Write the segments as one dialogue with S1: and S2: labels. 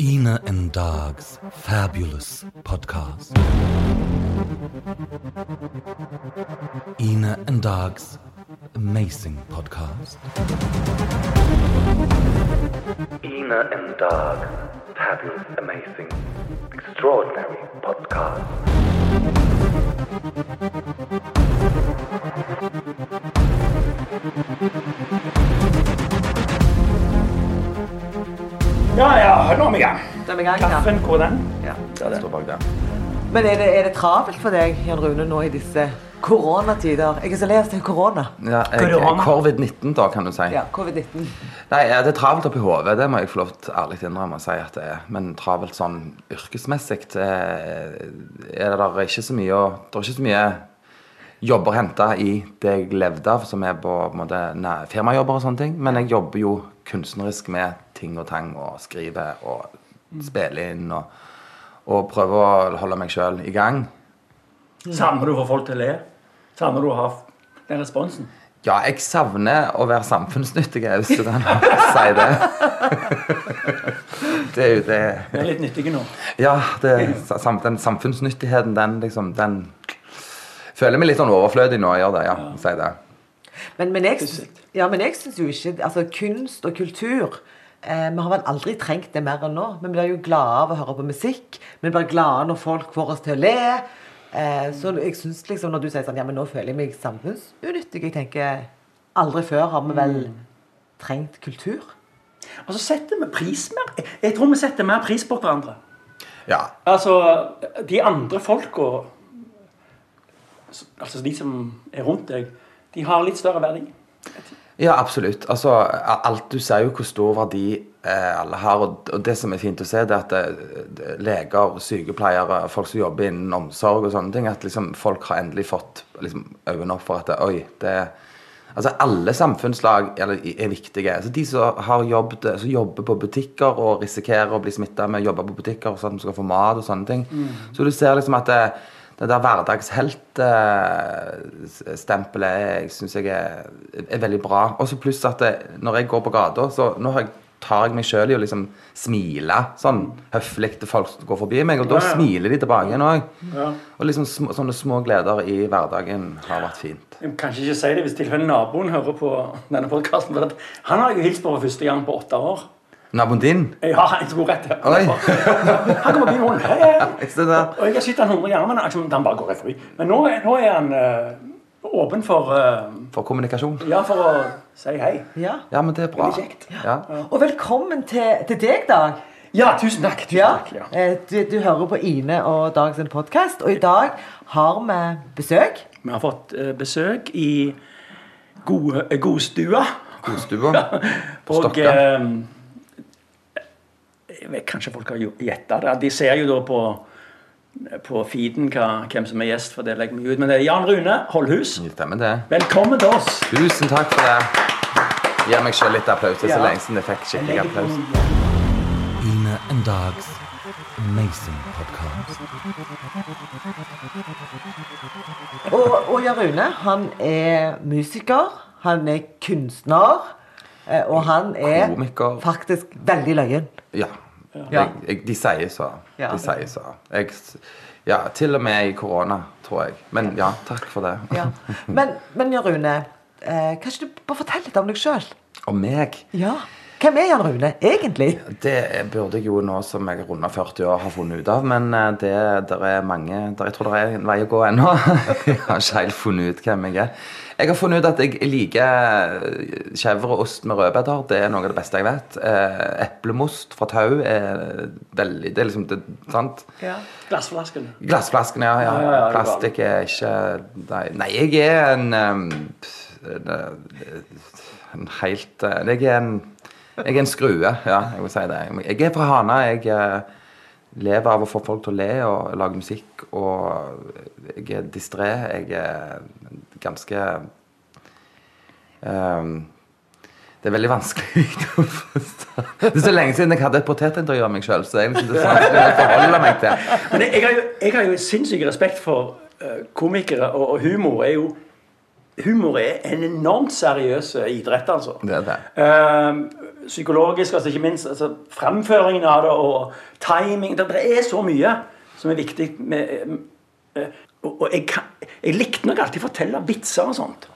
S1: Ina and Dog's fabulous podcast. Ina and Dog's amazing podcast. Ina and Dog, fabulous, amazing, extraordinary podcast.
S2: Ja, ja, nå er vi i gang.
S3: Da er vi i gang, ja.
S2: Kaffen, hvor er den?
S3: Ja.
S2: Der er det.
S4: Står bak der.
S3: Men er det, er det travelt for deg, Jan Rune, nå i disse koronatider? Jeg er så lei av å si korona.
S4: Ja,
S2: Hva er det
S4: jeg,
S2: du?
S4: Covid-19, da, kan du si.
S3: Ja, covid-19.
S4: Nei, ja, Det er travelt oppi hodet, det må jeg få lov til ærlig innrømme å si at det er. Men travelt sånn yrkesmessig eh, er det der ikke så mye å Det er ikke så mye jobber å hente i det jeg levde av, som er på, på en måte, næ- firmajobber og sånne ting. Men jeg jobber jo kunstnerisk med ting og tang og skriver og spiller inn og, og prøver å holde meg sjøl i gang.
S2: Savner du å få folk til å le? Savner du å ha den responsen?
S4: Ja, jeg savner å være samfunnsnyttig, hvis du kan si det. det er jo det
S2: Vi er litt nyttige nå.
S4: Ja, det, den samfunnsnyttigheten, den liksom Den føler meg litt sånn overflødig nå, jeg gjør det. Ja, si det.
S3: Men, men jeg, ja, men jeg syns jo ikke Altså, kunst og kultur eh, Vi har vel aldri trengt det mer enn nå. Vi blir jo glade av å høre på musikk. Vi blir glade når folk får oss til å le. Eh, så jeg synes liksom når du sier sånn Ja, men nå føler jeg meg samfunnsunyttig. Jeg tenker Aldri før har vi vel trengt kultur.
S2: Og så setter vi pris mer Jeg tror vi setter mer pris på hverandre.
S4: Ja.
S2: Altså, de andre folka Altså de som er rundt deg, de har litt større verdi.
S4: ja, absolutt. Altså, alt Du ser jo hvor stor verdi eh, alle har. Og, og det som er fint å se, det er at det, det, leger, sykepleiere, folk som jobber innen omsorg og sånne ting, at liksom folk har endelig fått liksom, øynene opp for at det, oi, det Altså Alle samfunnslag er, er viktige. Altså De som har jobbet, som jobber på butikker og risikerer å bli smitta med å jobbe på butikker sånn at de skal få mat og sånne ting. Så du ser liksom at det, det der hverdagsheltstempelet syns jeg er, er veldig bra. Og så pluss at det, når jeg går på gata, så nå har jeg, tar jeg meg sjøl i å liksom smile sånn høflig til folk som går forbi meg, og da
S2: Ja, ja.
S4: smiler de tilbake igjen òg.
S2: Ja.
S4: Og liksom små, sånne små gleder i hverdagen har vært fint.
S2: Jeg kan ikke si det hvis tilfelle naboen hører på denne podkasten. Han har jeg jo hilst på for første gang på åtte år.
S4: Naboen din?
S2: Ja, jeg tror rett.
S4: Oi.
S2: Han kommer bilen rundt. hei, hei. Og jeg har sett han 100 ganger, men han bare går rett forbi. Men nå, nå er han uh, åpen for uh,
S4: For kommunikasjon.
S2: Ja, for å si hei.
S3: Ja.
S4: Ja, men det er bra.
S2: Veldig kjekt.
S4: Ja.
S3: Og velkommen til, til deg, Dag.
S2: Ja, tusen takk. Tusen
S3: Ja,
S2: takk ja.
S3: eh, du, du hører på Ine og dagens podkast, og i dag har vi besøk.
S2: Vi har fått besøk i godstua.
S4: Godstua. På Stokka.
S2: Og, vet, Kanskje folk har gjetta det. De ser jo da på på feeden hva, hvem som er gjest, for det legger vi ut. Men det er Jan Rune Holdhus. Velkommen til oss.
S4: Tusen takk for det. Gir meg sjøl litt applaus. Det er så
S2: Ja.
S4: lenge siden jeg fikk skikkelig applaus.
S2: Ine
S1: Ina and Dog's amazing podcast.
S3: Og, og Jan Rune, han er musiker, han er kunstner, eh, og han er
S4: Komiker.
S3: faktisk veldig løyen.
S4: Ja.
S3: Ja.
S4: Jeg, jeg, de sier så. De sier så. Jeg, ja, til og med i korona, tror jeg. Men ja, takk for det.
S3: Ja. Men, men Rune, eh, kan ikke du bare fortelle litt om deg sjøl?
S4: Om meg.
S3: Ja. Hvem er Jan Rune egentlig?
S4: Det burde jeg jo nå som jeg er runda 40 år har funnet ut av, men eh, det der er mange der Jeg tror det er en vei å gå ennå. Jeg har ikke helt funnet ut hvem jeg er. Jeg har funnet ut at jeg liker chèvreost ost med rødbeter. Det er noe av det beste jeg vet. Eh, Eplemost fra tau er veldig Det er liksom det, sant?
S3: Ja.
S2: Glassflasken.
S4: Glassflasken, ja. ja.
S2: Ja, ja, ja, er
S4: Plastikk er ikke Nei, nei jeg er en en, En helt Jeg er en jeg er en skrue, ja. Jeg vil si det. Jeg er fra Hana. Jeg eh, lever av å få folk til å le og lage musikk. Og jeg er distré. Jeg er ganske um, Det er veldig vanskelig å forstå. Det er så lenge siden jeg hadde et portrettintervju av meg sjøl, så jeg, liksom, det er vanskelig å forholde meg til.
S2: Men jeg, har jo, jeg har jo sinnssyk respekt for eh, komikere, og, og humor er jo Humor er en enormt seriøs idrett, altså.
S4: Det er det.
S2: Eh, psykologisk, altså ikke minst altså, fremføringen av det og timing. Det, er så mye som er viktig med eh, Og, jeg, jeg likte nok alltid å fortelle vitser og sånt.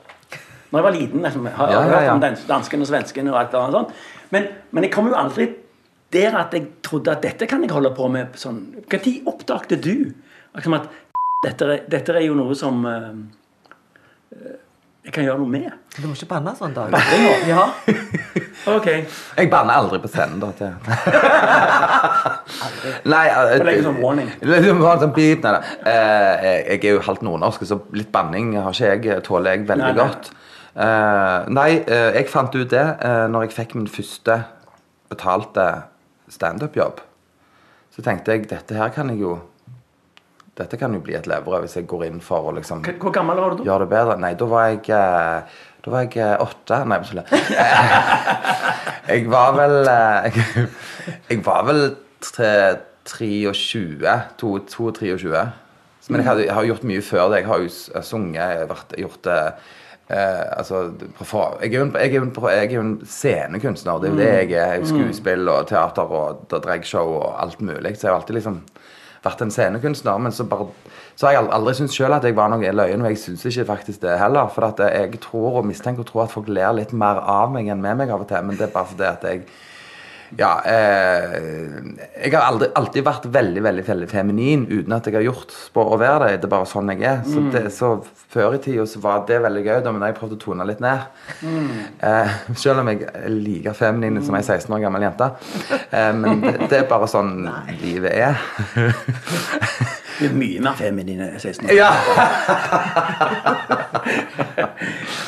S2: Når jeg var liten. Liksom, jeg har
S4: Ja, ja,
S2: hørt
S4: ja.
S2: om dans- danskene og svenskene og alt annet sånt. Men, men jeg kom jo aldri der at jeg trodde at dette kan jeg holde på med sånn Når oppdaget du liksom at dette, er- dette er jo noe som eh, jeg kan gjøre noe med?
S3: Du må ikke banne sånn, Dag. Ja.
S2: Ok.
S4: Jeg banner aldri på scenen. da til. Nei Det
S2: er legge sånn warning.
S4: Sånn beep, nei. Eh, jeg er jo halvt nordnorsk, så litt banning har ikke jeg, tåler jeg veldig
S2: Nei, nei.
S4: godt. Uh, nei, uh, jeg fant ut det uh, når jeg fikk min første betalte standup-jobb. Så tenkte jeg dette her kan jeg jo Dette kan jo bli et levebrød hvis jeg går inn for å liksom
S2: Hvor gammel var du da?
S4: gjøre det bedre. Nei, da var jeg eh, Da var jeg eh, åtte. Nei, tuller. Jeg var vel eh, Jeg, jeg var vel tre- 23. to- 22-23. Men jeg, hadde, jeg har gjort mye før det. Jeg har jo sunget, jeg har gjort det eh, altså, jeg, er jo en, jeg, en, jeg er scenekunstner. Det er jo det jeg er. Jeg er Skuespill og teater og dragshow og alt mulig. Så jeg har alltid liksom vært en scenekunstner. Men så, bare, så har jeg aldri syntes sjøl at jeg var noe løyen, og jeg syns ikke faktisk det heller. For at jeg tror og mistenker og tror at folk ler litt mer av meg enn med meg av og til. Men det er bare fordi at jeg ja, eh, jeg har aldri, alltid vært veldig veldig, veldig feminin uten at jeg har gjort på å være det. Det er bare sånn jeg er. Så, det, så Før i tida så var det veldig gøy, da, men jeg prøvde å tone litt ned. Eh, selv om jeg er like feminin som ei 16 år gammel jente. Eh, men det, det er bare sånn livet er.
S2: Du er mye mer feminin enn 16 år.
S4: Ja.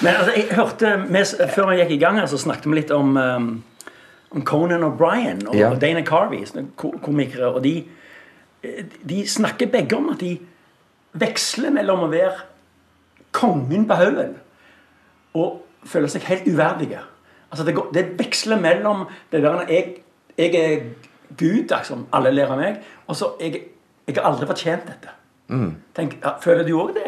S2: Men altså, jeg hørte vi, Før vi gikk i gang, så snakket vi litt om, um, om Conan O'Brien og
S4: Ja.
S2: Dana Carvey, komikere. Og de, eh, de snakker begge om at de veksler mellom å være kongen på haugen og føle seg helt uverdige. Altså det, går, det veksler mellom det der jeg, jeg er Gud, liksom, alle ler av meg, og så jeg, jeg har aldri fortjent dette. Tenk, føler du òg det?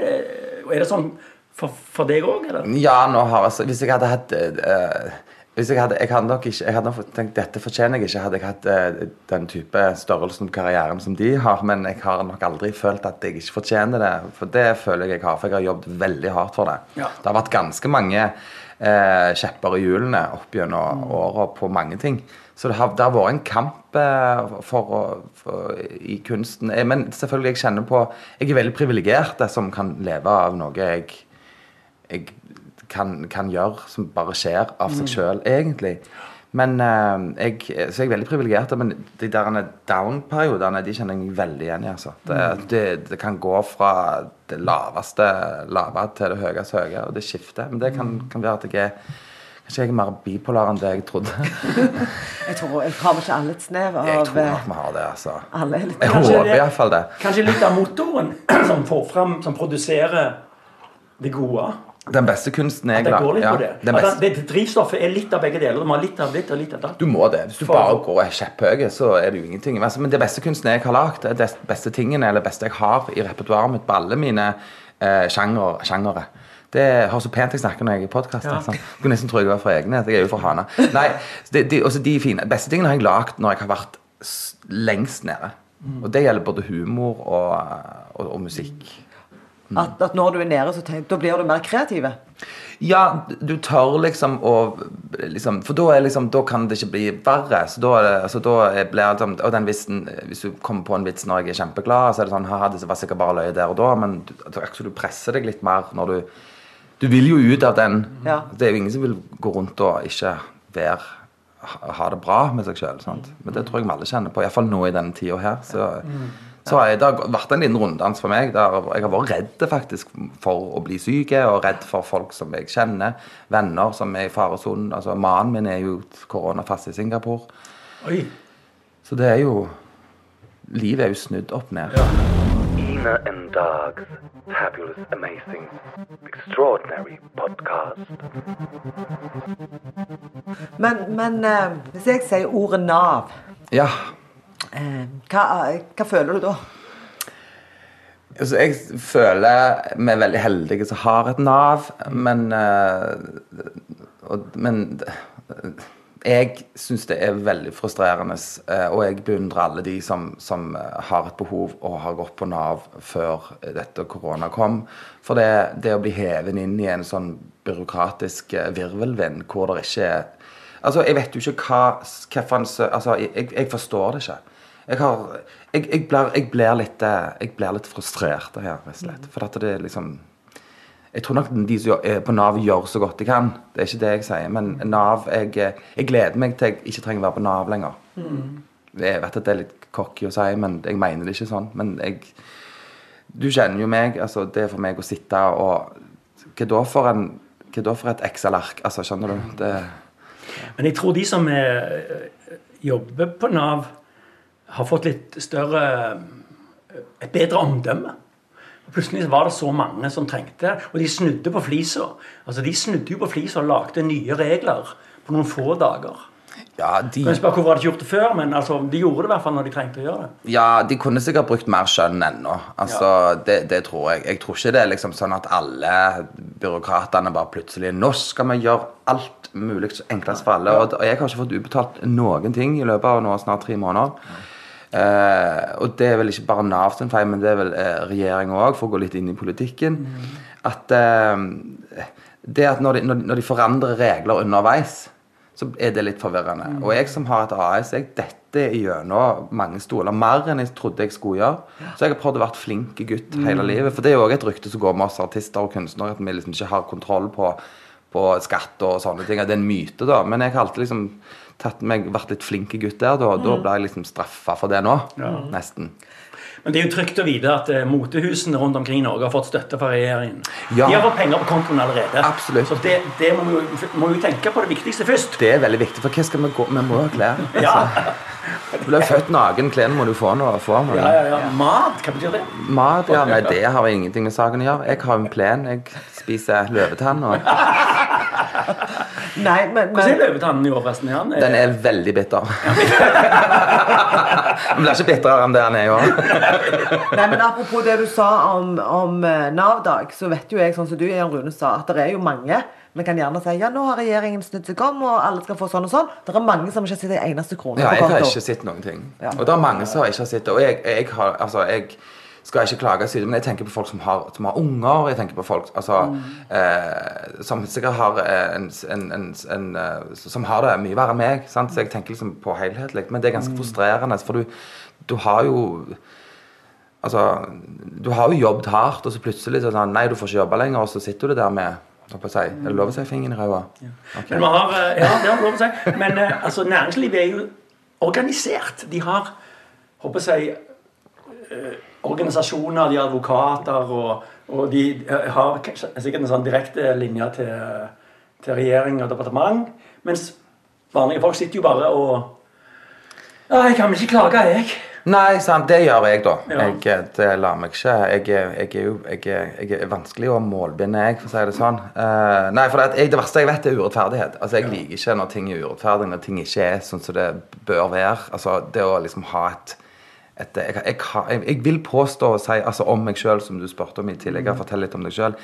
S2: Er det sånn for, for deg òg, eller?
S4: Ja, nå har jeg Hvis jeg hadde hatt hvis jeg hadde, jeg hadde nok ikke Jeg hadde nok tenkt dette fortjener jeg ikke, hadde jeg hatt eh, den type størrelsen på karrieren som de har. Men jeg har nok aldri følt at jeg ikke fortjener det. For det føler jeg jeg har, for jeg har jobbet veldig hardt for det.
S2: Ja.
S4: Det har vært ganske mange eh, kjepper i hjulene opp gjennom åra på mange ting. Så det har, det har vært en kamp eh, for, for, i kunsten. Eh, Men selvfølgelig, jeg kjenner på Jeg er veldig privilegert som kan leve av noe jeg jeg kan, kan gjøre som bare skjer av seg sjøl, egentlig. Men eh, jeg, Så jeg er veldig privilegert, men de der down-periodene de kjenner jeg veldig igjen i. altså. Det, det, det kan gå fra det laveste lave til det høyeste høye, og det skifter. Men det kan, kan være at jeg er Kanskje jeg er mer bipolar enn det jeg trodde.
S3: Jeg tror jeg har vel ikke alle et snev av
S4: Jeg tror
S3: eh,
S4: nok vi har det, altså.
S3: alle er litt
S4: Jeg
S2: Kanskje
S4: håper
S2: det-
S4: iallfall det.
S2: Kanskje litt av motoren som får fram, som produserer det gode.
S4: Den beste kunsten
S2: At
S4: jeg
S2: det går litt
S4: ja,
S2: på det.
S4: den
S2: At
S4: beste-
S2: det, drivstoffet er litt av begge deler. Du må ha litt av litt og litt av det.
S4: Du må det. Hvis du
S2: For-
S4: bare går og er kjepphøy, så er det jo ingenting. Altså, men det beste kunsten jeg har lagd, det beste tingene eller beste jeg har i repertoaret mitt på alle mine eh, sjangere, sjangere. Det har så pent jeg snakker når jeg er i podkast.
S2: Ja.
S4: Altså. Du nesten tro jeg var fra egne. Jeg er jo fra Hana. Nei, de, de, også de fine beste tingene har jeg lagd når jeg har vært s- lengst nede. Og det gjelder både humor og, og, og musikk.
S3: At, at når du er nede, så tenk, da blir du mer kreativ.
S4: Ja, du tør liksom å liksom, For da, liksom, da kan det ikke bli verre. Så da, altså, da blir liksom, og den vitsen, Hvis du kommer på en vits når jeg er kjempeglad, så er det sånn Haha, det var sikkert bare løye der og da, men du, du presser deg litt mer når du Du vil jo ut av den.
S3: Ja.
S4: Det er jo ingen som vil gå rundt og ikke være ha ha det bra med seg sjøl. Men det tror jeg vi alle kjenner på, iallfall nå i denne tida her. Så, så har jeg, det har vært en liten runddans for meg. Der jeg har vært redd faktisk for å bli syk, og redd for folk som jeg kjenner. Venner som er i faresonen. Altså, Mannen min er jo koronafast i Singapore.
S2: Oi.
S4: Så det er jo Livet er jo snudd opp ned.
S1: Ina and Dog's fabulous, amazing, extraordinary podcast.
S3: Men, men eh, hvis jeg sier ordet Nav,
S4: Ja.
S3: Eh, hva, hva føler du da?
S4: Altså, jeg føler vi er veldig heldige som har et Nav, men eh, Men jeg syns det er veldig frustrerende, eh, og jeg beundrer alle de som, som eh, har et behov og har gått på Nav før dette korona kom. For det, det å bli hevet inn i en sånn byråkratisk eh, virvelvind hvor det ikke er Altså, jeg vet jo ikke hva hvilken Altså, jeg, jeg forstår det ikke. Jeg, har, jeg, jeg, blir, jeg, blir litt, eh, jeg blir litt frustrert her, rett og slett. For at det er liksom Jeg tror nok de som er på Nav, gjør så godt de kan. Det er ikke det jeg sier. Men Nav Jeg, jeg gleder meg til jeg ikke trenger å være på Nav lenger. Jeg vet at det er litt cocky å si, men jeg mener det ikke sånn. Men jeg Du kjenner jo meg. altså Det er for meg å sitte og Hva da for en hva da for et Excel-ark? Altså, skjønner du? Det
S2: Men jeg tror de som er, jobber på Nav, har fått litt større Et bedre omdømme. Og Plutselig var det så mange som trengte det, og de snudde på flisa. Altså, de snudde jo på flisa og lagde nye regler på noen få dager.
S4: Ja, de,
S2: jeg spørre Hvorfor har de ikke gjort det før? Men altså, de gjorde det i hvert fall når de trengte å gjøre det.
S4: ja, de kunne sikkert brukt mer skjønn ennå. Altså, det, det tror jeg. Jeg tror ikke det er liksom sånn at alle byråkratene bare plutselig Nå skal vi gjøre alt mulig så enklest for alle. Og, og jeg har ikke fått utbetalt noen ting i løpet av nå snart tre måneder. Eh, og det er vel ikke bare Nav sin feil, men det er vel eh, regjeringa òg, for å gå litt inn i politikken. At eh, det at når de, når, når de forandrer regler underveis, så er det litt forvirrende. Og jeg som har et AS, jeg detter gjennom mange stoler. Mer enn jeg trodde jeg skulle gjøre. Så jeg har prøvd å være flink gutt hele livet. For det er jo òg et rykte som går med oss artister og kunstnere, at vi liksom ikke har kontroll på, på skatt og sånne ting. Det er en myte, da. Men jeg har alltid liksom tatt meg, vært litt flink gutt der, da. Og da ble jeg liksom straffa for det nå. Nesten.
S2: Men det er jo trygt å vite at eh, motehusene rundt omkring i Norge har fått støtte fra regjeringen.
S4: Ja.
S2: De har fått penger på kontoen allerede.
S4: Absolutt.
S2: Så det, det må vi jo må vi tenke på det viktigste først.
S4: Det er veldig viktig, for hva skal vi gå Vi må ha klær.
S2: Ja,
S4: Du ble født naken, klærne må du få noe få. Men.
S2: ja, ja, ja. Mat, hva betyr det?
S4: Mat, ja, nei, det har ingenting med saken å gjøre. Jeg har en plen. Jeg spiser løvetann. Og
S3: Nei, men,
S2: Hvordan er løvetannen i år, forresten? Er han, eh,
S4: den er veldig bitter. Den blir ikke bitrere enn det han er i år.
S3: Nei, men Apropos det du sa om, om eh, Nav-dag, så vet jo jeg, sånn som du Jan Rune sa, at det er jo mange Vi kan gjerne si ja, nå har regjeringen snudd seg om, og alle skal få sånn og sånn. Det er mange som ikke har sett en eneste krone
S4: Ja,
S3: på
S4: jeg har ikke sett noen ting.
S3: Ja.
S4: Og det er mange som ikke har sett det. Og jeg, jeg har Altså, jeg skal jeg ikke klage, siden, men jeg tenker på folk som har, som har unger. Jeg tenker på folk altså, eh, som sikkert har en, en, en, en eh, Som har det mye verre enn meg. Sant? Så jeg tenker liksom på helhetlig. Men det er ganske frustrerende, for du, du har jo Altså, du har jo jobbet hardt, og så plutselig så er sånn Nei, du får ikke jobbe lenger, og så sitter du der med si, Er det lov å si fingeren i ræva? Ok.
S2: Men vi har, eh, ja, det har lov å si. Men eh, altså, næringslivet er jo organisert. De har håper jeg, eh, organisasjoner, de er advokater, og, og de eh, har sikkert en sånn direkte linje til, til regjering og departement. Mens vanlige folk sitter jo bare og Ja, jeg kan vel ikke klage, jeg.
S4: Nei, sant, det gjør jeg, da.
S2: Ja.
S4: Jeg, det lar meg ikke Jeg, jeg er jo jeg, er- vanskelig å målbinde, jeg, for å si det sånn. Uh, nei, for det, det verste jeg vet, er urettferdighet. Altså, Jeg liker ikke når ting er urettferdig, når ting ikke er sånn som det bør være. Altså, Det å liksom ha et, et jeg, jeg, jeg, jeg vil påstå og si altså, om meg sjøl, som du spurte om i tidligere, fortell litt om deg sjøl.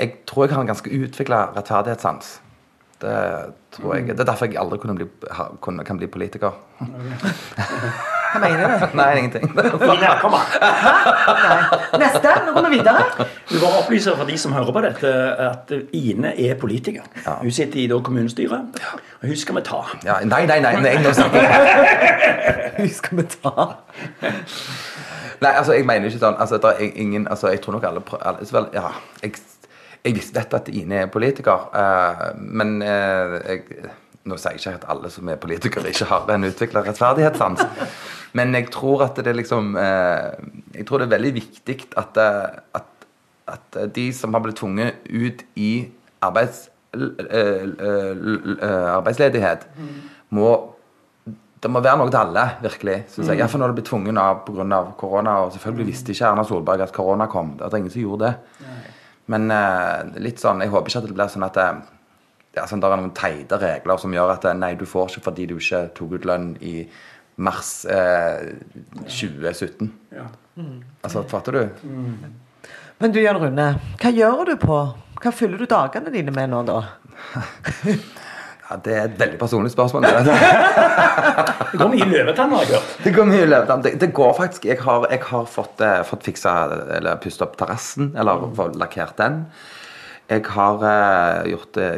S4: Jeg tror jeg har en ganske utvikla rettferdighetssans. Det tror jeg. Det er derfor jeg aldri bli, kan bli politiker.
S3: Hva mener du?
S4: Nei, ingenting.
S2: Ina, kom an.
S3: Nei. Neste. Nå går vi videre.
S2: Du bare opplyser for de som hører på dette, at Ine er politiker. Hun sitter i da, kommunestyret, og hun skal vi ta.
S4: Ja, nei, nei, nei, nei, nå.
S3: Hun skal vi ta.
S4: Nei, altså, jeg mener ikke sånn altså, det er ingen, altså, Jeg tror nok alle, alle så vel, ja, jeg, jeg visste dette at Ine er politiker, uh, men uh, jeg, Nå sier jeg ikke at alle som er politikere, ikke har en utvikla rettferdighetssans. Men jeg tror at det er liksom eh, Jeg tror det er veldig viktig at, eh, at, at de som har blitt tvunget ut i arbeids, eh, arbeidsledighet, må det må være noe til alle, virkelig. Synes jeg. Iallfall når du blir tvunget av pga. korona. Og selvfølgelig visste ikke Erna Solberg at korona kom. Det er ingen som gjorde det. Men litt sånn, jeg håper ikke at det blir sånn at er, sånn, det er noen teite regler som gjør at eh, nei, du får ikke fordi du ikke tok ut lønn i mars eh, 2017.
S2: Ja.
S4: Altså, fatter du?
S3: Men du Jan Rune, hva gjør du på Hva fyller du dagene dine med nå, da?
S4: Ja, Det er et veldig personlig spørsmål. Det,
S2: Det går mye løvetann, har jeg hørt.
S4: det går mye løpet. Det, det går faktisk Jeg har, jeg har fått, eh, fått fiksa eller pustet opp terrassen, eller mm. lakkert den. Jeg har eh, gjort det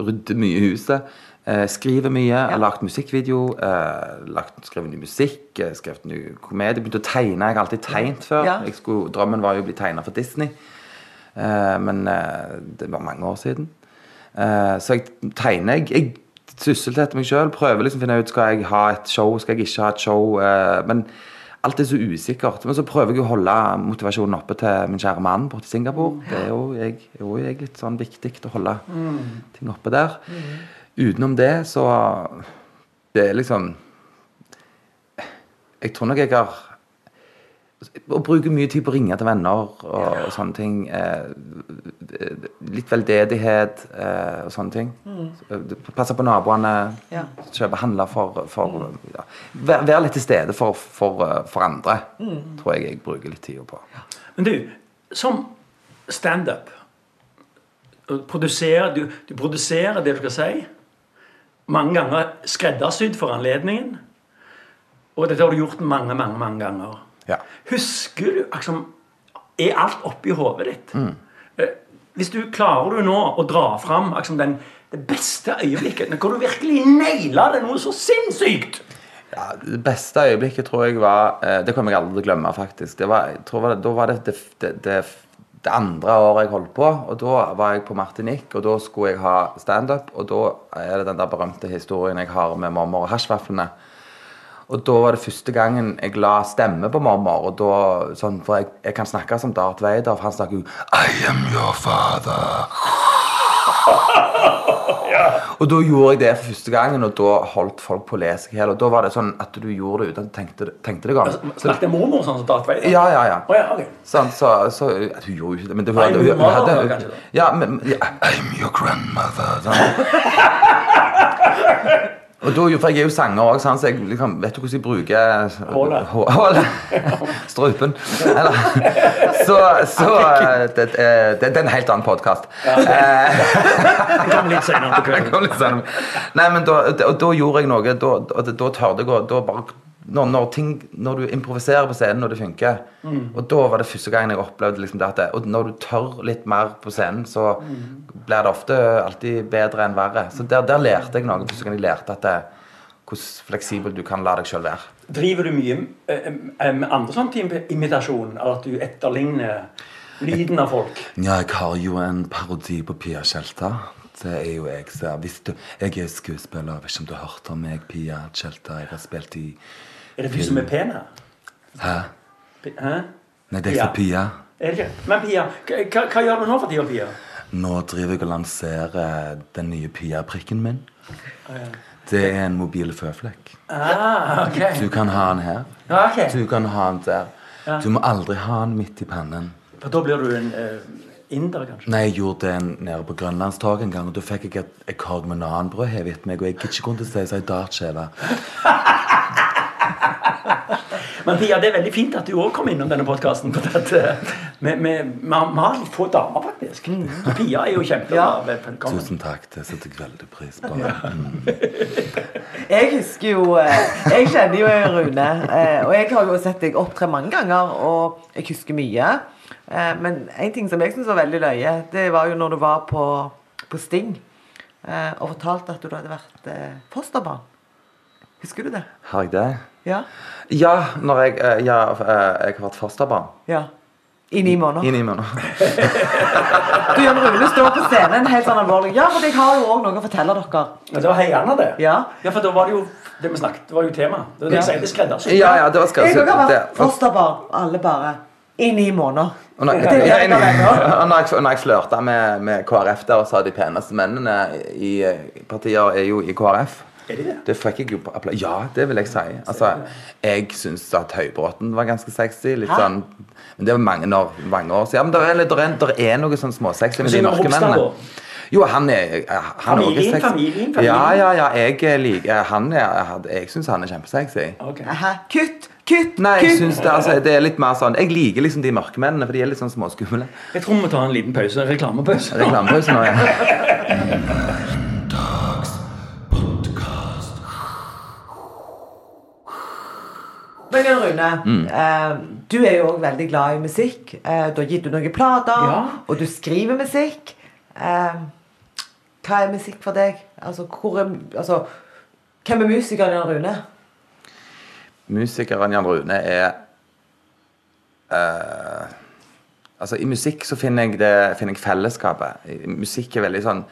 S4: ryddet mye i huset. Eh, skriver mye. Ja. har lagd musikkvideo. Eh, lagt, skrevet ny musikk. eh, Skrevet ny komedie. Begynte å tegne. Jeg har alltid tegnet før.
S3: Ja.
S4: Skulle, drømmen var jo å bli tegna for Disney. Eh, men eh, det var mange år siden. Eh, så jeg tegner. Jeg, jeg sysselsetter meg sjøl. Prøver liksom å finne ut skal jeg ha et show, skal jeg ikke ha et show. eh, men alt er så usikkert. Men så prøver jeg å holde motivasjonen oppe til min kjære mann borte i Singapore. Det er jo, jeg, er jo jeg litt sånn viktig å holde ting oppe der. Utenom det så Det er liksom Jeg tror nok jeg har å bruke mye tid på å ringe til venner og, og sånne ting. Eh, litt veldedighet eh, og sånne ting. Mm. Passe på naboene.
S3: Ja.
S4: Kjøpe, handle for, for ja. Være vær litt til stede for, for, eh, for andre. Tror jeg jeg bruker litt tid på.
S2: Men du, som standup produserer, du, du produserer det du skal si. Mange ganger skreddersydd for anledningen. Og dette har du gjort mange, mange, mange ganger.
S4: Ja.
S2: Husker du liksom, Er alt oppi hodet ditt? Mm. Hvis du klarer du nå å dra fram liksom, den, det beste øyeblikket, hvor du virkelig naila det noe så sinnssykt
S4: Ja, det beste øyeblikket tror jeg var eh, Det kommer jeg aldri til å glemme, faktisk. Det var, var det, da var det det, det, det det andre året jeg holdt på. Og da var jeg på Martinique, og da skulle jeg ha standup. Og da er det den der berømte historien jeg har med mormor og hasjvaflene. Og da var det første gangen jeg la stemme på mormor. Og da, sånn, for jeg, jeg kan snakke som Darth Vader, for han snakker jo I am your father. Og da gjorde jeg det for første gangen, og da holdt folk på å lese i hjel. Og da var det sånn at du gjorde det uten at du tenkte, tenkte deg om.
S2: Snakket mormor sånn som Darth Vader?
S4: Ja, ja, ja.
S2: Å, ja, ok.
S4: Sånn, så, så Hun gjorde jo ikke det, men det
S2: Nei,
S4: hun,
S2: var
S4: hadde
S2: kanskje.
S4: Ja, men ja, I'm your grandmother. Sånn. Og da, for jeg er jo sanger òg, så jeg liksom, vet du hvordan jeg bruker
S2: Hålet.
S4: Hå- Hålet. Strupen. Eller, så så det, det, det, er en helt annen podkast.
S2: Det kommer litt senere på kvelden.
S4: Nei, men da, og da gjorde jeg noe Da, da, da tørde jeg å da bare, når, når, ting, når du improviserer på scenen, og det funker Og da var det første gangen jeg opplevde liksom det at Og når du tør litt mer på scenen, så blir det ofte alltid bedre enn verre. Så der, der lærte jeg noe. Første gang jeg lærte at det, hvordan fleksibel du kan la deg sjøl være.
S2: Driver du mye eh, eh, med andre sånne imitasjon? av at du etterligner lyden av folk?
S4: Ja, jeg har jo en parodi på Pia Tjelta. Det er jo jeg. Så hvis du, jeg er skuespiller. Jeg vet ikke om du har hørt om meg, Pia Tjelta. Jeg har spilt i
S2: Er det du som er pen her?
S4: Hæ?
S2: Hæ?
S4: Nei, det er for Pia.
S2: Er det ikke? Men Pia, hva, gjør du nå for tida, Pia?
S4: Nå driver jeg og lanserer den nye Pia-prikken min. Det er en mobil føflekk.
S2: Ah, ok.
S4: Du kan ha den her.
S2: Ah, okay.
S4: Du kan ha den der.
S2: Ja.
S4: Du må aldri ha den midt i pannen.
S2: For da blir du en uh, inder, kanskje?
S4: Nei, jeg gjorde det nede på Grønlandstorget en gang, og da fikk jeg et, et korg med nanbrød hevet meg, og jeg ikke kunne si seg dartskjeve.
S2: Men Pia, det er veldig fint at du òg kom innom denne podkasten. Eh, vi, vi, vi har litt få damer, faktisk. Så Pia er jo kjempebra.
S3: Ja.
S4: Tusen takk, det setter jeg veldig pris på. Mm.
S3: Jeg husker jo eh, Jeg kjenner jo Rune. eh, Og jeg har jo sett deg opptre mange ganger, og jeg husker mye. Eh, Men en ting som jeg syns var veldig løye, det var jo når du var på, på Sting eh, og fortalte at du hadde vært fosterbarn. Husker du det?
S4: Har jeg det?
S3: Ja?
S4: Ja, når jeg, eh, ja, eh, jeg har vært fosterbarn.
S3: ja. I ni måneder.
S4: I ni måneder.
S3: Du Jan Rune står på scenen helt sånn alvorlig. Ja, for jeg har jo òg noe å fortelle dere.
S2: Men det var heiende, det.
S3: Ja.
S2: ja, for da var det jo det vi snakket, det var jo tema. Det var det jeg sier, det er skreddersydd.
S4: Ja, ja, det var
S3: Jeg har vært fosterbarn. Alle bare. I ni måneder.
S4: Og når,
S3: Det det jeg
S4: når jeg, jeg flørta med, med KrF der og sa de peneste mennene i partier er jo i KrF
S2: Er de det?
S4: Det fikk jeg jo på applaus. Ja, det vil jeg si. Altså, jeg syns at Høybråten var ganske sexy. Litt
S3: Hæ?
S4: sånn Men det var mange år, mange år siden. Men det er, det er, det er noe sånn småsexy med de
S2: norske
S4: mennene. Jo, han er han er
S2: Familien,
S4: sexy.
S2: familien, familien.
S4: Ja, ja, ja. Jeg liker Han er Jeg, syns han er kjempesexy.
S3: Okay. Kutt! Kutt!
S4: Nei, jeg synes det, altså, det er litt mer sånn Jeg liker liksom de mørke mennene, for de er litt sånn småskumle.
S2: Jeg tror vi må ta en liten pause. En reklamepause.
S4: Reklamepause nå, ja.
S3: Men Jan Rune,
S2: Mm.
S3: eh, du er jo òg veldig glad i musikk. Eh, du har gitt ut noen plater,
S2: Ja.
S3: og du skriver musikk. Eh, hva er musikk for deg? Altså, er, altså, hvem er musikeren Jan Rune?
S4: Musikeren Jan Rune er eh, Altså, i musikk så finner jeg, det, finner jeg fellesskapet. Musikk er veldig sånn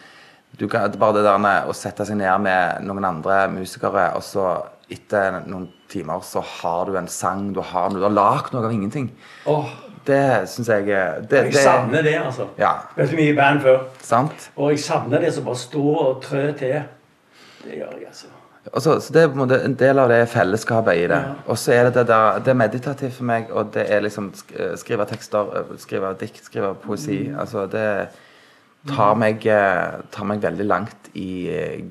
S4: du kan, Bare det der med å sette seg ned med noen andre musikere, og så etter noen timer så har du en sang, du har, du har lagd noe av ingenting.
S2: Oh.
S4: Det syns jeg er det,
S2: jeg savner det, altså.
S4: Ja,
S2: Spilte mye i band før.
S4: sant?
S2: Og jeg savner det som bare står og trør til. Det gjør jeg, altså.
S4: Så, så det er på en del av det fellesskapet i det.
S2: Ja.
S4: Og så er det det der Det er meditativt for meg, og det er liksom eh, skrive tekster, eh, skrive dikt, skrive poesi.
S2: Mm.
S4: Altså det tar meg, eh, tar meg veldig langt i, eh,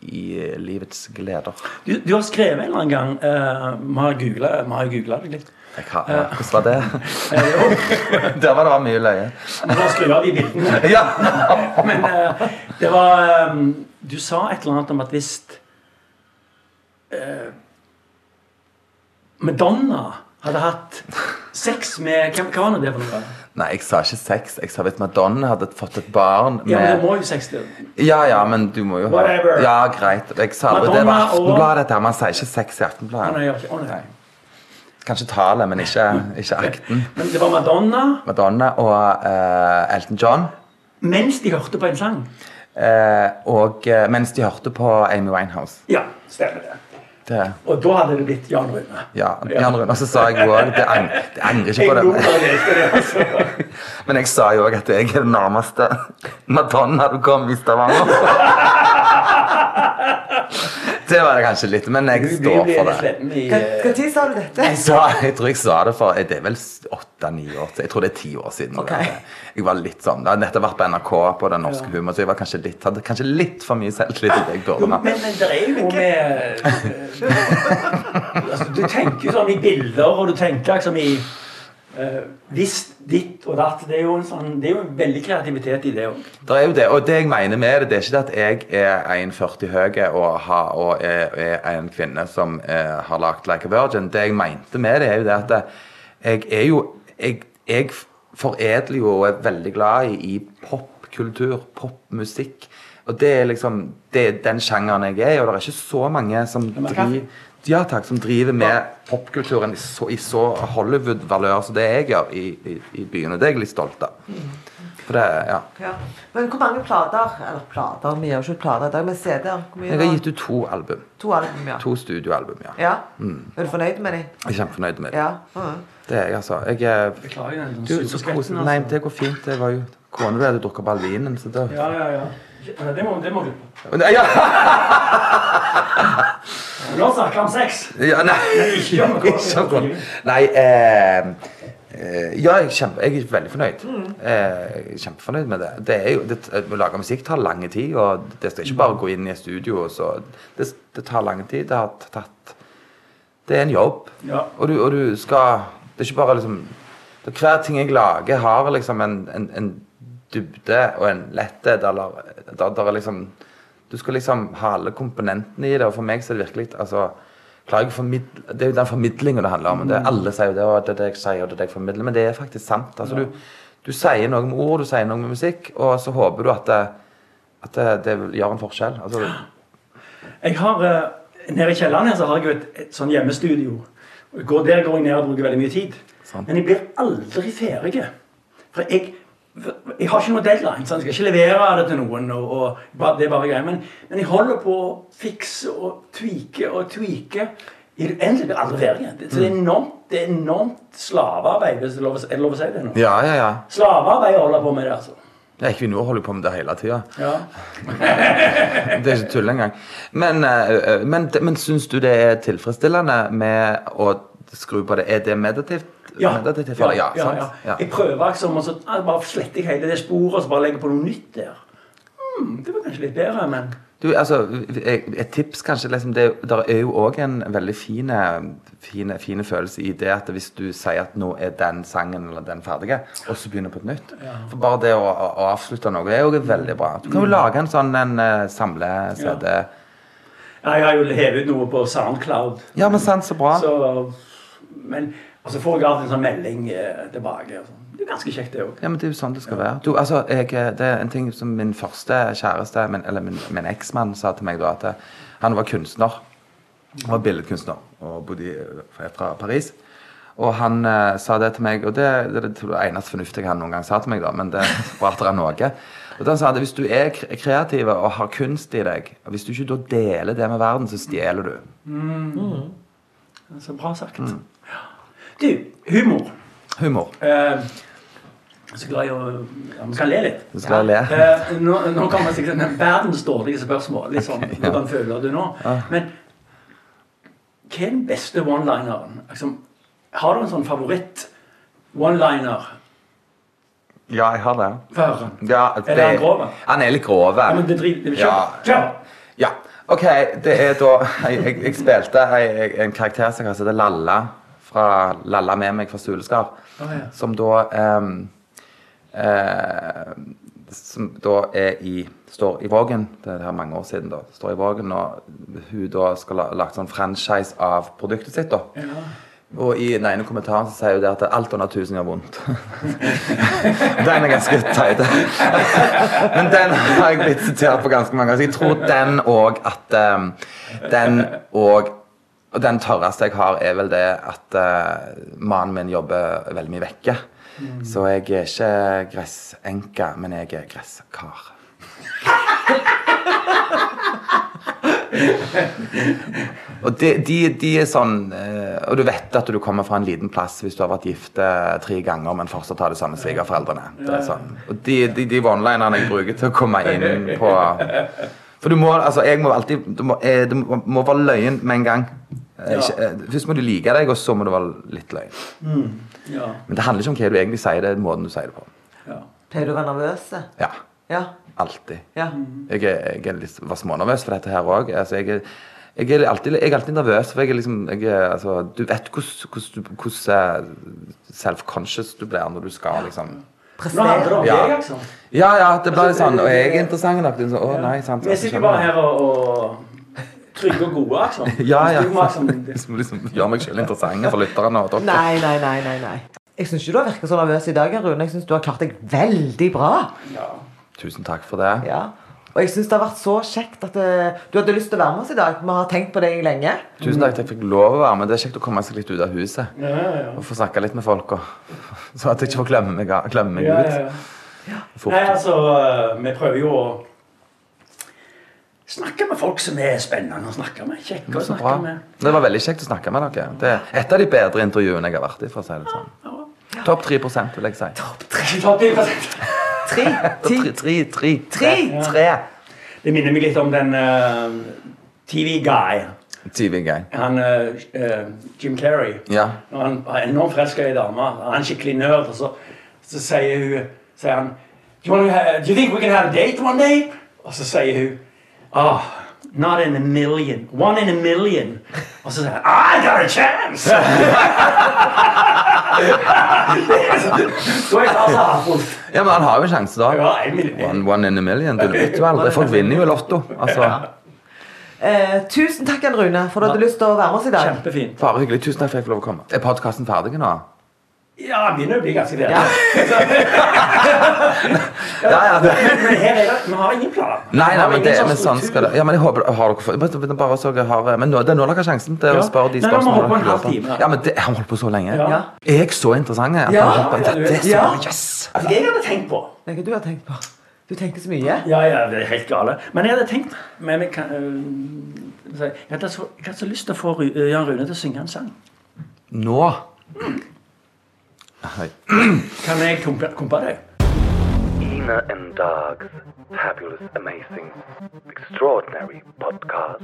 S4: i eh, livets gleder.
S2: Du, du har skrevet en eller annen gang eh, Vi googla- vi har googla det litt.
S4: Jeg har, ja, hvordan var det?
S2: Eh,
S4: Der var det var mye løye.
S2: Du har skru av de bildene.
S4: Ja!
S2: Men uh, det var um, Du sa et eller annet om at hvis uh, Madonna hadde hatt sex med Hva, hva var det for noe?
S4: Nei, jeg sa ikke sex. Jeg sa hvis Madonna hadde fått et barn
S2: Ja, men det må jo sex til.
S4: Ja, ja, men du må jo ha
S2: Whatever.
S4: Ja, greit. Jeg sa det. Det var
S2: Madonna og-
S4: Aftenbladet, dette her. Man sier ikke sex i
S2: Å, nei,
S4: Aftenbladet.
S2: jeg gjør ikke- å, nei.
S4: Kanskje tallet, men ikke, ikke akten.
S2: Men det var Madonna
S4: Madonna og eh, Elton John.
S2: mens de hørte på en sang.
S4: eh, og eh, mens de hørte på Amy Winehouse.
S2: Ja, stemmer det.
S4: Det,
S2: Og da hadde det blitt Jan Rune.
S4: ja, Jan Rune. Og så sa jeg òg Det ang- det angrer ikke på det.
S2: altså.
S4: Men jeg sa jo òg at jeg er den nærmeste Madonna du kom i Stavanger. Det var det kanskje litt, men jeg står for det.
S3: Hva
S2: eh,
S3: sa du dette?
S4: Jeg, sa, jeg tror jeg sa det for Det er vel åtte-ni år siden. Jeg tror det er ti år siden.
S3: Okay.
S4: Jeg var litt sånn Det har nettopp vært på NRK på Den norske humor, så jeg var kanskje litt, hadde kanskje litt for mye selvtillit. jeg burde
S2: men,
S4: ha.
S2: men det er jo ikke med eh, altså, Du tenker jo sånn i bilder, og du tenker liksom i eh, Hvis ditt og datt. Det er jo en sånn Det er jo en veldig kreativitet i det òg.
S4: Det er jo det, og det jeg mener med det, det er ikke at jeg er 1,40 høy og, har, og er, er en kvinne som er, har lagd Like a Virgin. Det jeg mente med det, er jo det at jeg er jo Jeg, jeg foredler jo og er veldig glad i, i popkultur, popmusikk. Og det er liksom det er den sjangeren jeg er i, og det er ikke så mange som driver ja, takk, som driver med popkulturen i så, så Hollywood-valør som det jeg gjør i, i, i byene. Det er jeg litt stolt av. For det, ja.
S3: Ja. Men hvor mange plater Eller plater, vi gjør ikke plater i dag, men CD-er.
S4: Jeg har gitt ut to album.
S3: To album, ja.
S4: To studioalbum, ja.
S3: ja. Er du fornøyd med dem?
S4: Jeg er kjempefornøyd med dem.
S3: Ja. Mhm.
S4: Det er jeg, altså. Jeg er
S2: Beklager den
S4: du,
S2: sure skvetten,
S4: koselig. Nei, det går fint. Det var jo Kona di hadde drukket Balvinen, så da
S2: Ja, ja, ja. Det må, det må du.
S4: Nei, ja,
S2: La oss snakke om sex.
S4: ja, nei.
S2: Ikke om
S4: Ikke. Nei eh, eh, Ja, jeg kjempe, jeg er veldig fornøyd. Eh, jeg er kjempefornøyd med det. det, jo, det å lage musikk tar lang tid, og det skal ikke bare gå inn i et studio. Så, det, det tar lang tid. Det har tatt Det er en jobb.
S2: Ja.
S4: Og du, og du skal Det er ikke bare liksom Hver ting jeg lager, har liksom en, en, en dybde og en letthet, eller der, der er liksom Du skal liksom ha alle komponentene i det, og for meg så er det virkelig altså, Det er jo den formidlinga det handler om. Det, alle sier jo det, og det er det jeg sier, og det er det jeg formidler, men det er faktisk sant. altså du, du sier noe med ord, du sier noe med musikk, og så håper du at det, at det, det gjør en forskjell. altså
S2: Jeg har, eh, Nede i kjelleren her så har jeg jo et, et sånn hjemmestudio. Går, der går jeg ned og bruker veldig mye tid.
S4: Sant.
S2: Men jeg blir aldri ferdig. For jeg, jeg har ikke noen deadline. Så jeg skal ikke levere det til noen. Og, og det er bare greier. Men, men jeg holder på å fikse og tweake og tweake. i det uendelige. Aldri ferdig. Så det er enormt, det er enormt slavearbeid, hvis det er lov, er det lov å si det nå.
S4: Ja, ja, ja.
S2: Slavearbeid holder på med det, altså.
S4: Jeg Equinor holder på med det hele tida.
S2: Ja.
S4: Det er ikke tull engang. Men, eh, men, men syns du det er tilfredsstillende med å skru på det? Er det meditativt?
S2: Ja.
S4: meditativt for ja,
S2: ja,
S4: sant?
S2: ja.
S4: Ja.
S2: Jeg prøver liksom, og så ah, bare sletter jeg hele det sporet og så bare legger på noe nytt der. Mm, det var kanskje litt bedre, men
S4: Du, altså, Et tips kanskje liksom, det, er jo òg en veldig fine, fine, følelse i det at hvis du sier at nå er den sangen eller den ferdig, og så begynner på et nytt For Bare det å, å, å avslutte noe er jo veldig bra. Du kan jo lage en sånn en uh, samle-CD.
S2: Ja, Jeg har jo hevet noe på Soundcloud.
S4: Ja, men sant, så bra.
S2: Så, men og så får jeg alltid en sånn melding eh, tilbake. og sånn. Det er ganske kjekt, det òg.
S4: Ja, men Det er jo sånn det skal være. Du, altså, jeg, det er en ting som min første kjæreste, min, eller min, min eksmann, sa til meg da, at eh, han var kunstner. Han var billedkunstner og bodde i, fra Paris. Og han eh, sa det til meg, og det, det er det eneste fornuftige han noen gang sa til meg, da, men det prater han noe. Og da sa han at hvis du er kreativ og har kunst i deg, og hvis du ikke da deler det med verden, så stjeler du.
S2: Så bra sagt.
S4: Mm.
S2: Ja. Du, humor.
S4: Humor.
S2: Uh, så glad i å ja, Vi skal le litt.
S4: Du skal le.
S2: Uh, nå, nå kommer sikkert en verdens dårligste spørsmål. Litt sånn, Hvordan føler du nå? Men hva er den beste one-lineren? Altså, har du en sånn favoritt one-liner?
S4: Ja, jeg har det.
S2: Høre.
S4: Ja,
S2: Er han grov?
S4: Han er litt grov.
S2: Ja, men det driter
S4: Ja.
S2: Kjør!
S4: Ja. OK, det er da Jeg, jeg, jeg spilte en karakter som heter Lalla fra Lalla med meg fra Suleskar,
S2: oh, ja.
S4: Som da ehm, eh, Som da er i Står i Vågen. Det er her mange år siden. da Står i Vågen, og hun da skal ha lagt sånn franchise av produktet sitt. da
S2: Ja.
S4: og i den ene kommentaren så sier hun det at alt under 1000 gjør vondt. den er ganske teit. Men den har jeg blitt sitert på ganske mange ganger. Så jeg tror den òg at um, Den òg Og den tørreste jeg har, er vel det at uh, mannen min jobber veldig mye vekke. Så jeg er ikke gressenke, men jeg er gresskar. Og de, de, de er sånn eh, Og du vet at du kommer fra en liten plass hvis du har vært gift eh, tre ganger, men fortsatt har det samme svigerforeldrene. Det er sånn. Og de, de, de jeg bruker til å komme inn på For du må altså jeg må alltid Du må, eh, det må, må være løgn med en gang. Ja. ikke, eh, først må du like deg, og så må du være litt løgn.
S2: Ja.
S4: Men det handler ikke om hva du egentlig sier, det er måten du sier det på.
S2: ja.
S3: Pleier du å være nervøs?
S4: Ja.
S3: Ja.
S4: Alltid.
S3: ja.
S4: Jeg jeg er litt, var smånervøs for dette her òg. Altså, jeg, jeg, er alltid- jeg er alltid nervøs, for jeg er liksom jeg er, altså, Du vet hvordan- eh, self-conscious du blir når du skal liksom
S2: Nå handler det om
S4: Ja.
S2: deg, altså.
S4: Ja, ja, det blir litt sånn Og jeg er interessant nok. Sånn, å nei, sant.
S2: Vi sitter bare her og, og trygge og gode, altså.
S4: Ja, ja.
S2: Må liksom,
S4: liksom gjøre meg selv interessant for lytterne og dere.
S3: Nei, nei, nei. nei, nei. Jeg syns ikke du har virket så nervøs i dag, Rune. Jeg syns du har klart deg veldig bra.
S2: ja.
S4: Tusen takk for det.
S3: Ja. Og jeg syns det har vært så kjekt at eh, du hadde lyst til å være med oss i dag. Vi har tenkt på deg lenge.
S4: Tusen takk at jeg fikk lov å være med. Det er kjekt å komme seg litt ut av huset.
S2: Ja, ja, ja.
S4: Og få snakke litt med folk. Og, så at jeg ikke får glemme meg, glemme meg
S2: Ja,
S4: ut.
S2: ja, ja.
S4: Fort.
S2: Nei, altså, vi prøver jo å snakke med folk som er spennende å snakke med. Kjekke å
S4: snakke bra.
S2: med.
S4: Det var veldig kjekt å snakke med dere. Det er et av de bedre intervjuene jeg har vært i. for å si det sånn. Topp 3% vil jeg si.
S2: Topp 10%.
S3: Tre. Ti.
S4: Tre, tre, tre.
S3: Tre.
S4: tre.
S2: Det minner meg litt om den eh, TV-guy.
S4: TV-guy.
S2: Han eh, eh, Jim Carrey.
S4: Ja.
S2: Når han er enormt forelska i dame, han er skikkelig nerd, og så, så sier, hun, sier han do you, wanna do you think we can have a date one day? Og så sier hun Oh, not in a million. One in a million. Og så sier han I got a chance! Jeg
S4: ja, men han har jo en sjanse, da. One, one in a million. Du vet jo aldri. Folk vinner jo Lotto. Altså,
S3: Eh, tusen takk, Jan Rune, for du hadde lyst til å være med oss i dag.
S2: Kjempefint.
S4: bare hyggelig. Tusen takk for at jeg fikk lov å komme. Er podkasten ferdig nå?
S2: Ja, det begynner å bli ganske bedre.
S3: Ja.
S4: Ja. Det.
S2: Men, men her er det Vi har ingen plan.
S4: Nei, nei, men, det,
S2: sånn
S4: men sånn skal det Ja, men jeg håper har dere men bare så jeg har, Men nå, det er nå dere har sjansen til å spørre de
S2: Nei,
S4: spørsmålene. da. Ja, men det, har holdt på så lenge.
S2: Ja.
S4: Er jeg så interessant? At
S3: Ja.
S4: jeg har holdt på-
S2: Ja,
S4: det, det
S3: Ja.
S4: Yes!
S2: Altså, jeg hadde tenkt på
S3: Hva du har tenkt på. Du tenker så mye.
S2: Ja, ja, det er helt gale. Men jeg hadde tenkt men jeg, kan, øh, jeg, hadde så, jeg hadde så lyst til å få øh, Jan Rune til å synge en sang.
S4: Nå Hei.
S2: Kan jeg kompe, kompe deg?
S1: Ina and Dog's fabulous, amazing, extraordinary podcast.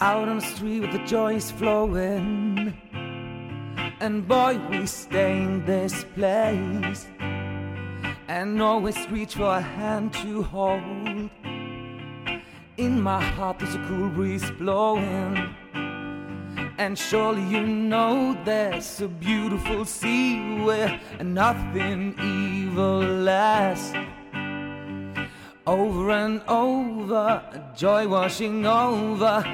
S5: Out on the street with the joy is flowing. And boy, we stay in this place. And always reach for a hand to hold. In my heart, there's a cool breeze blowing.
S4: And surely you know there's a beautiful sea where nothing evil lasts. Over and over, joy washing over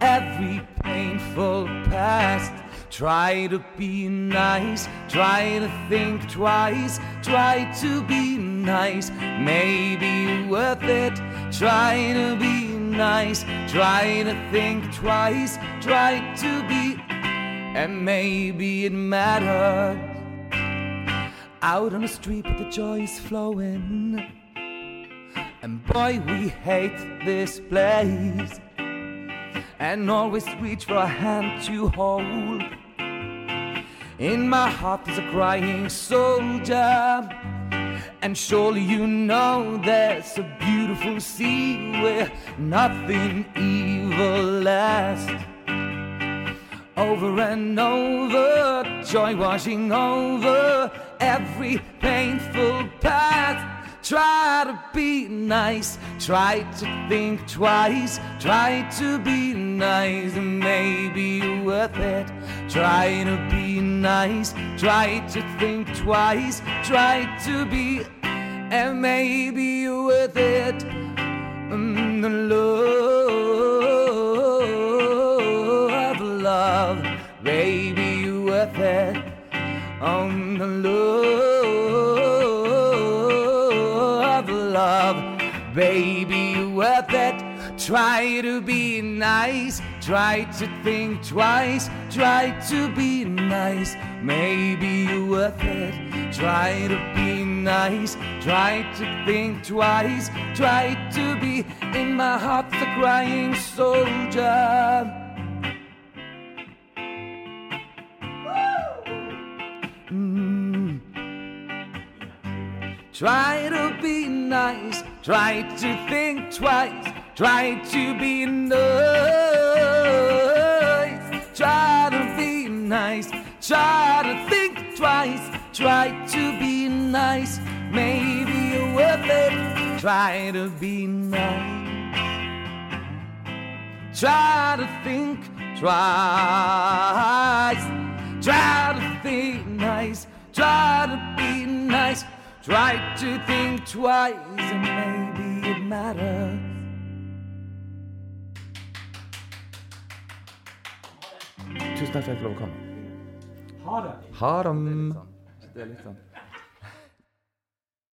S4: every painful past. Try to be nice, try to think twice, try to be nice, maybe worth it. Try to be nice, try to think twice, try to be, and maybe it matters. Out on the street, but the joy is flowing. And boy, we hate this place. And always reach for a hand to hold. In my heart, there's a crying soldier. And surely you know there's a beautiful sea where nothing evil lasts. Over and over, joy washing over every painful path. Try to be nice, try to think twice, try to be nice, and maybe you're worth it. Try to be nice, try to think twice, try to be, and maybe you're worth it. Mm, the love, of love, baby, you're worth it. On the love, of love, baby, you're worth it. Try to be nice, try to think twice, try to be nice, maybe you're worth it. Try to be nice, try to think twice, try to be in my heart the crying soldier. Mm. Try to be nice, try to think twice, try to be nice, twice, try to be nice, maybe you're worth it, try to be nice. Try to think twice. Try to think nice. Try to be nice. Try to think twice, and maybe it matters.
S6: Tusen takk for at jeg.
S2: Ha det.
S6: Ha det.